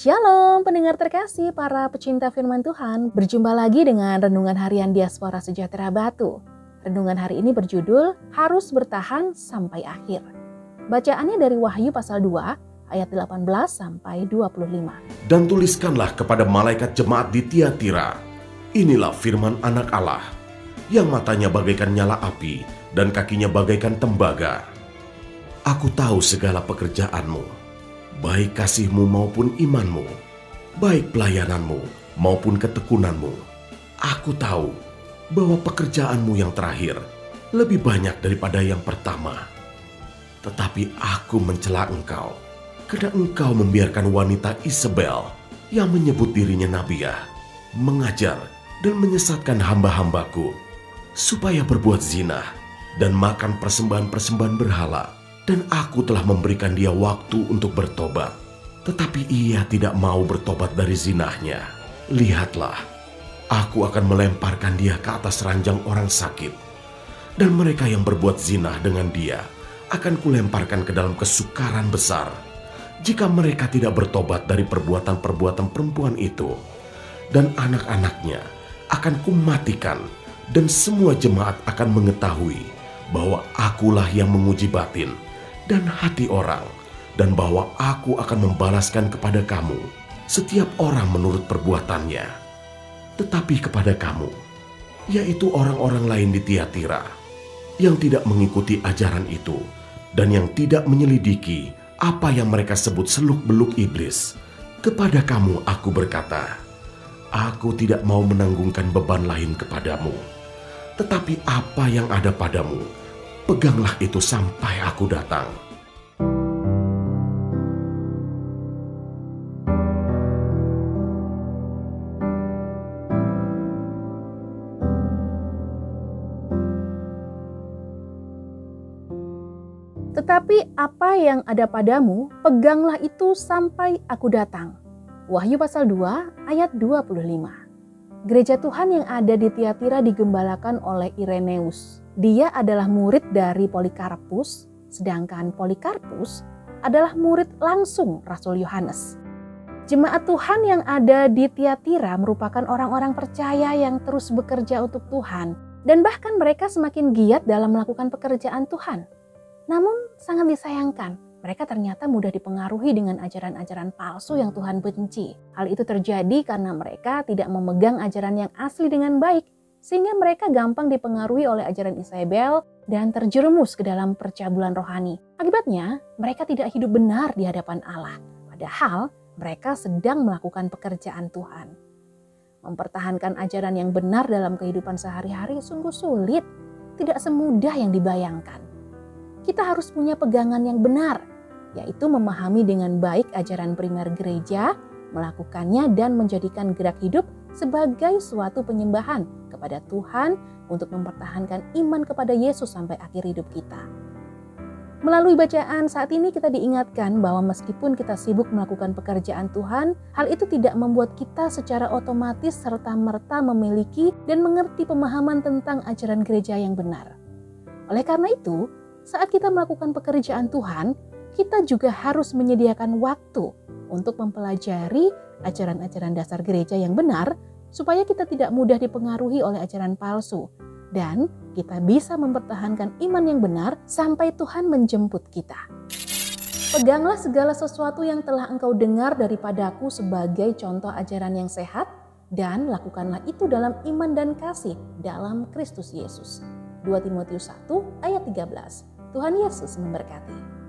Shalom pendengar terkasih para pecinta firman Tuhan. Berjumpa lagi dengan Renungan Harian Diaspora Sejahtera Batu. Renungan hari ini berjudul Harus Bertahan Sampai Akhir. Bacaannya dari Wahyu pasal 2 ayat 18 sampai 25. Dan tuliskanlah kepada malaikat jemaat di Tiatira. Inilah firman anak Allah, yang matanya bagaikan nyala api dan kakinya bagaikan tembaga. Aku tahu segala pekerjaanmu, baik kasihmu maupun imanmu, baik pelayananmu maupun ketekunanmu. Aku tahu bahwa pekerjaanmu yang terakhir lebih banyak daripada yang pertama. Tetapi aku mencela engkau, karena engkau membiarkan wanita Isabel yang menyebut dirinya Nabiah, mengajar dan menyesatkan hamba-hambaku, supaya berbuat zina dan makan persembahan-persembahan berhala dan aku telah memberikan dia waktu untuk bertobat. Tetapi ia tidak mau bertobat dari zinahnya. Lihatlah, aku akan melemparkan dia ke atas ranjang orang sakit. Dan mereka yang berbuat zinah dengan dia akan kulemparkan ke dalam kesukaran besar. Jika mereka tidak bertobat dari perbuatan-perbuatan perempuan itu, dan anak-anaknya akan kumatikan, dan semua jemaat akan mengetahui bahwa akulah yang menguji batin dan hati orang, dan bahwa aku akan membalaskan kepada kamu setiap orang menurut perbuatannya. Tetapi kepada kamu, yaitu orang-orang lain di Tiatira, yang tidak mengikuti ajaran itu, dan yang tidak menyelidiki apa yang mereka sebut seluk-beluk iblis, kepada kamu aku berkata, Aku tidak mau menanggungkan beban lain kepadamu, tetapi apa yang ada padamu, peganglah itu sampai aku datang. Tetapi apa yang ada padamu, peganglah itu sampai aku datang. Wahyu pasal 2 ayat 25. Gereja Tuhan yang ada di Tiatira digembalakan oleh Ireneus. Dia adalah murid dari Polikarpus, sedangkan Polikarpus adalah murid langsung Rasul Yohanes. Jemaat Tuhan yang ada di Tiatira merupakan orang-orang percaya yang terus bekerja untuk Tuhan dan bahkan mereka semakin giat dalam melakukan pekerjaan Tuhan. Namun sangat disayangkan, mereka ternyata mudah dipengaruhi dengan ajaran-ajaran palsu yang Tuhan benci. Hal itu terjadi karena mereka tidak memegang ajaran yang asli dengan baik, sehingga mereka gampang dipengaruhi oleh ajaran Isabel dan terjerumus ke dalam percabulan rohani. Akibatnya, mereka tidak hidup benar di hadapan Allah, padahal mereka sedang melakukan pekerjaan Tuhan. Mempertahankan ajaran yang benar dalam kehidupan sehari-hari sungguh sulit, tidak semudah yang dibayangkan kita harus punya pegangan yang benar, yaitu memahami dengan baik ajaran primer gereja, melakukannya dan menjadikan gerak hidup sebagai suatu penyembahan kepada Tuhan untuk mempertahankan iman kepada Yesus sampai akhir hidup kita. Melalui bacaan saat ini kita diingatkan bahwa meskipun kita sibuk melakukan pekerjaan Tuhan, hal itu tidak membuat kita secara otomatis serta-merta memiliki dan mengerti pemahaman tentang ajaran gereja yang benar. Oleh karena itu, saat kita melakukan pekerjaan Tuhan, kita juga harus menyediakan waktu untuk mempelajari ajaran-ajaran dasar gereja yang benar, supaya kita tidak mudah dipengaruhi oleh ajaran palsu, dan kita bisa mempertahankan iman yang benar sampai Tuhan menjemput kita. Peganglah segala sesuatu yang telah engkau dengar daripadaku sebagai contoh ajaran yang sehat, dan lakukanlah itu dalam iman dan kasih dalam Kristus Yesus. 2 Timotius 1 ayat 13. Tuhan Yesus memberkati.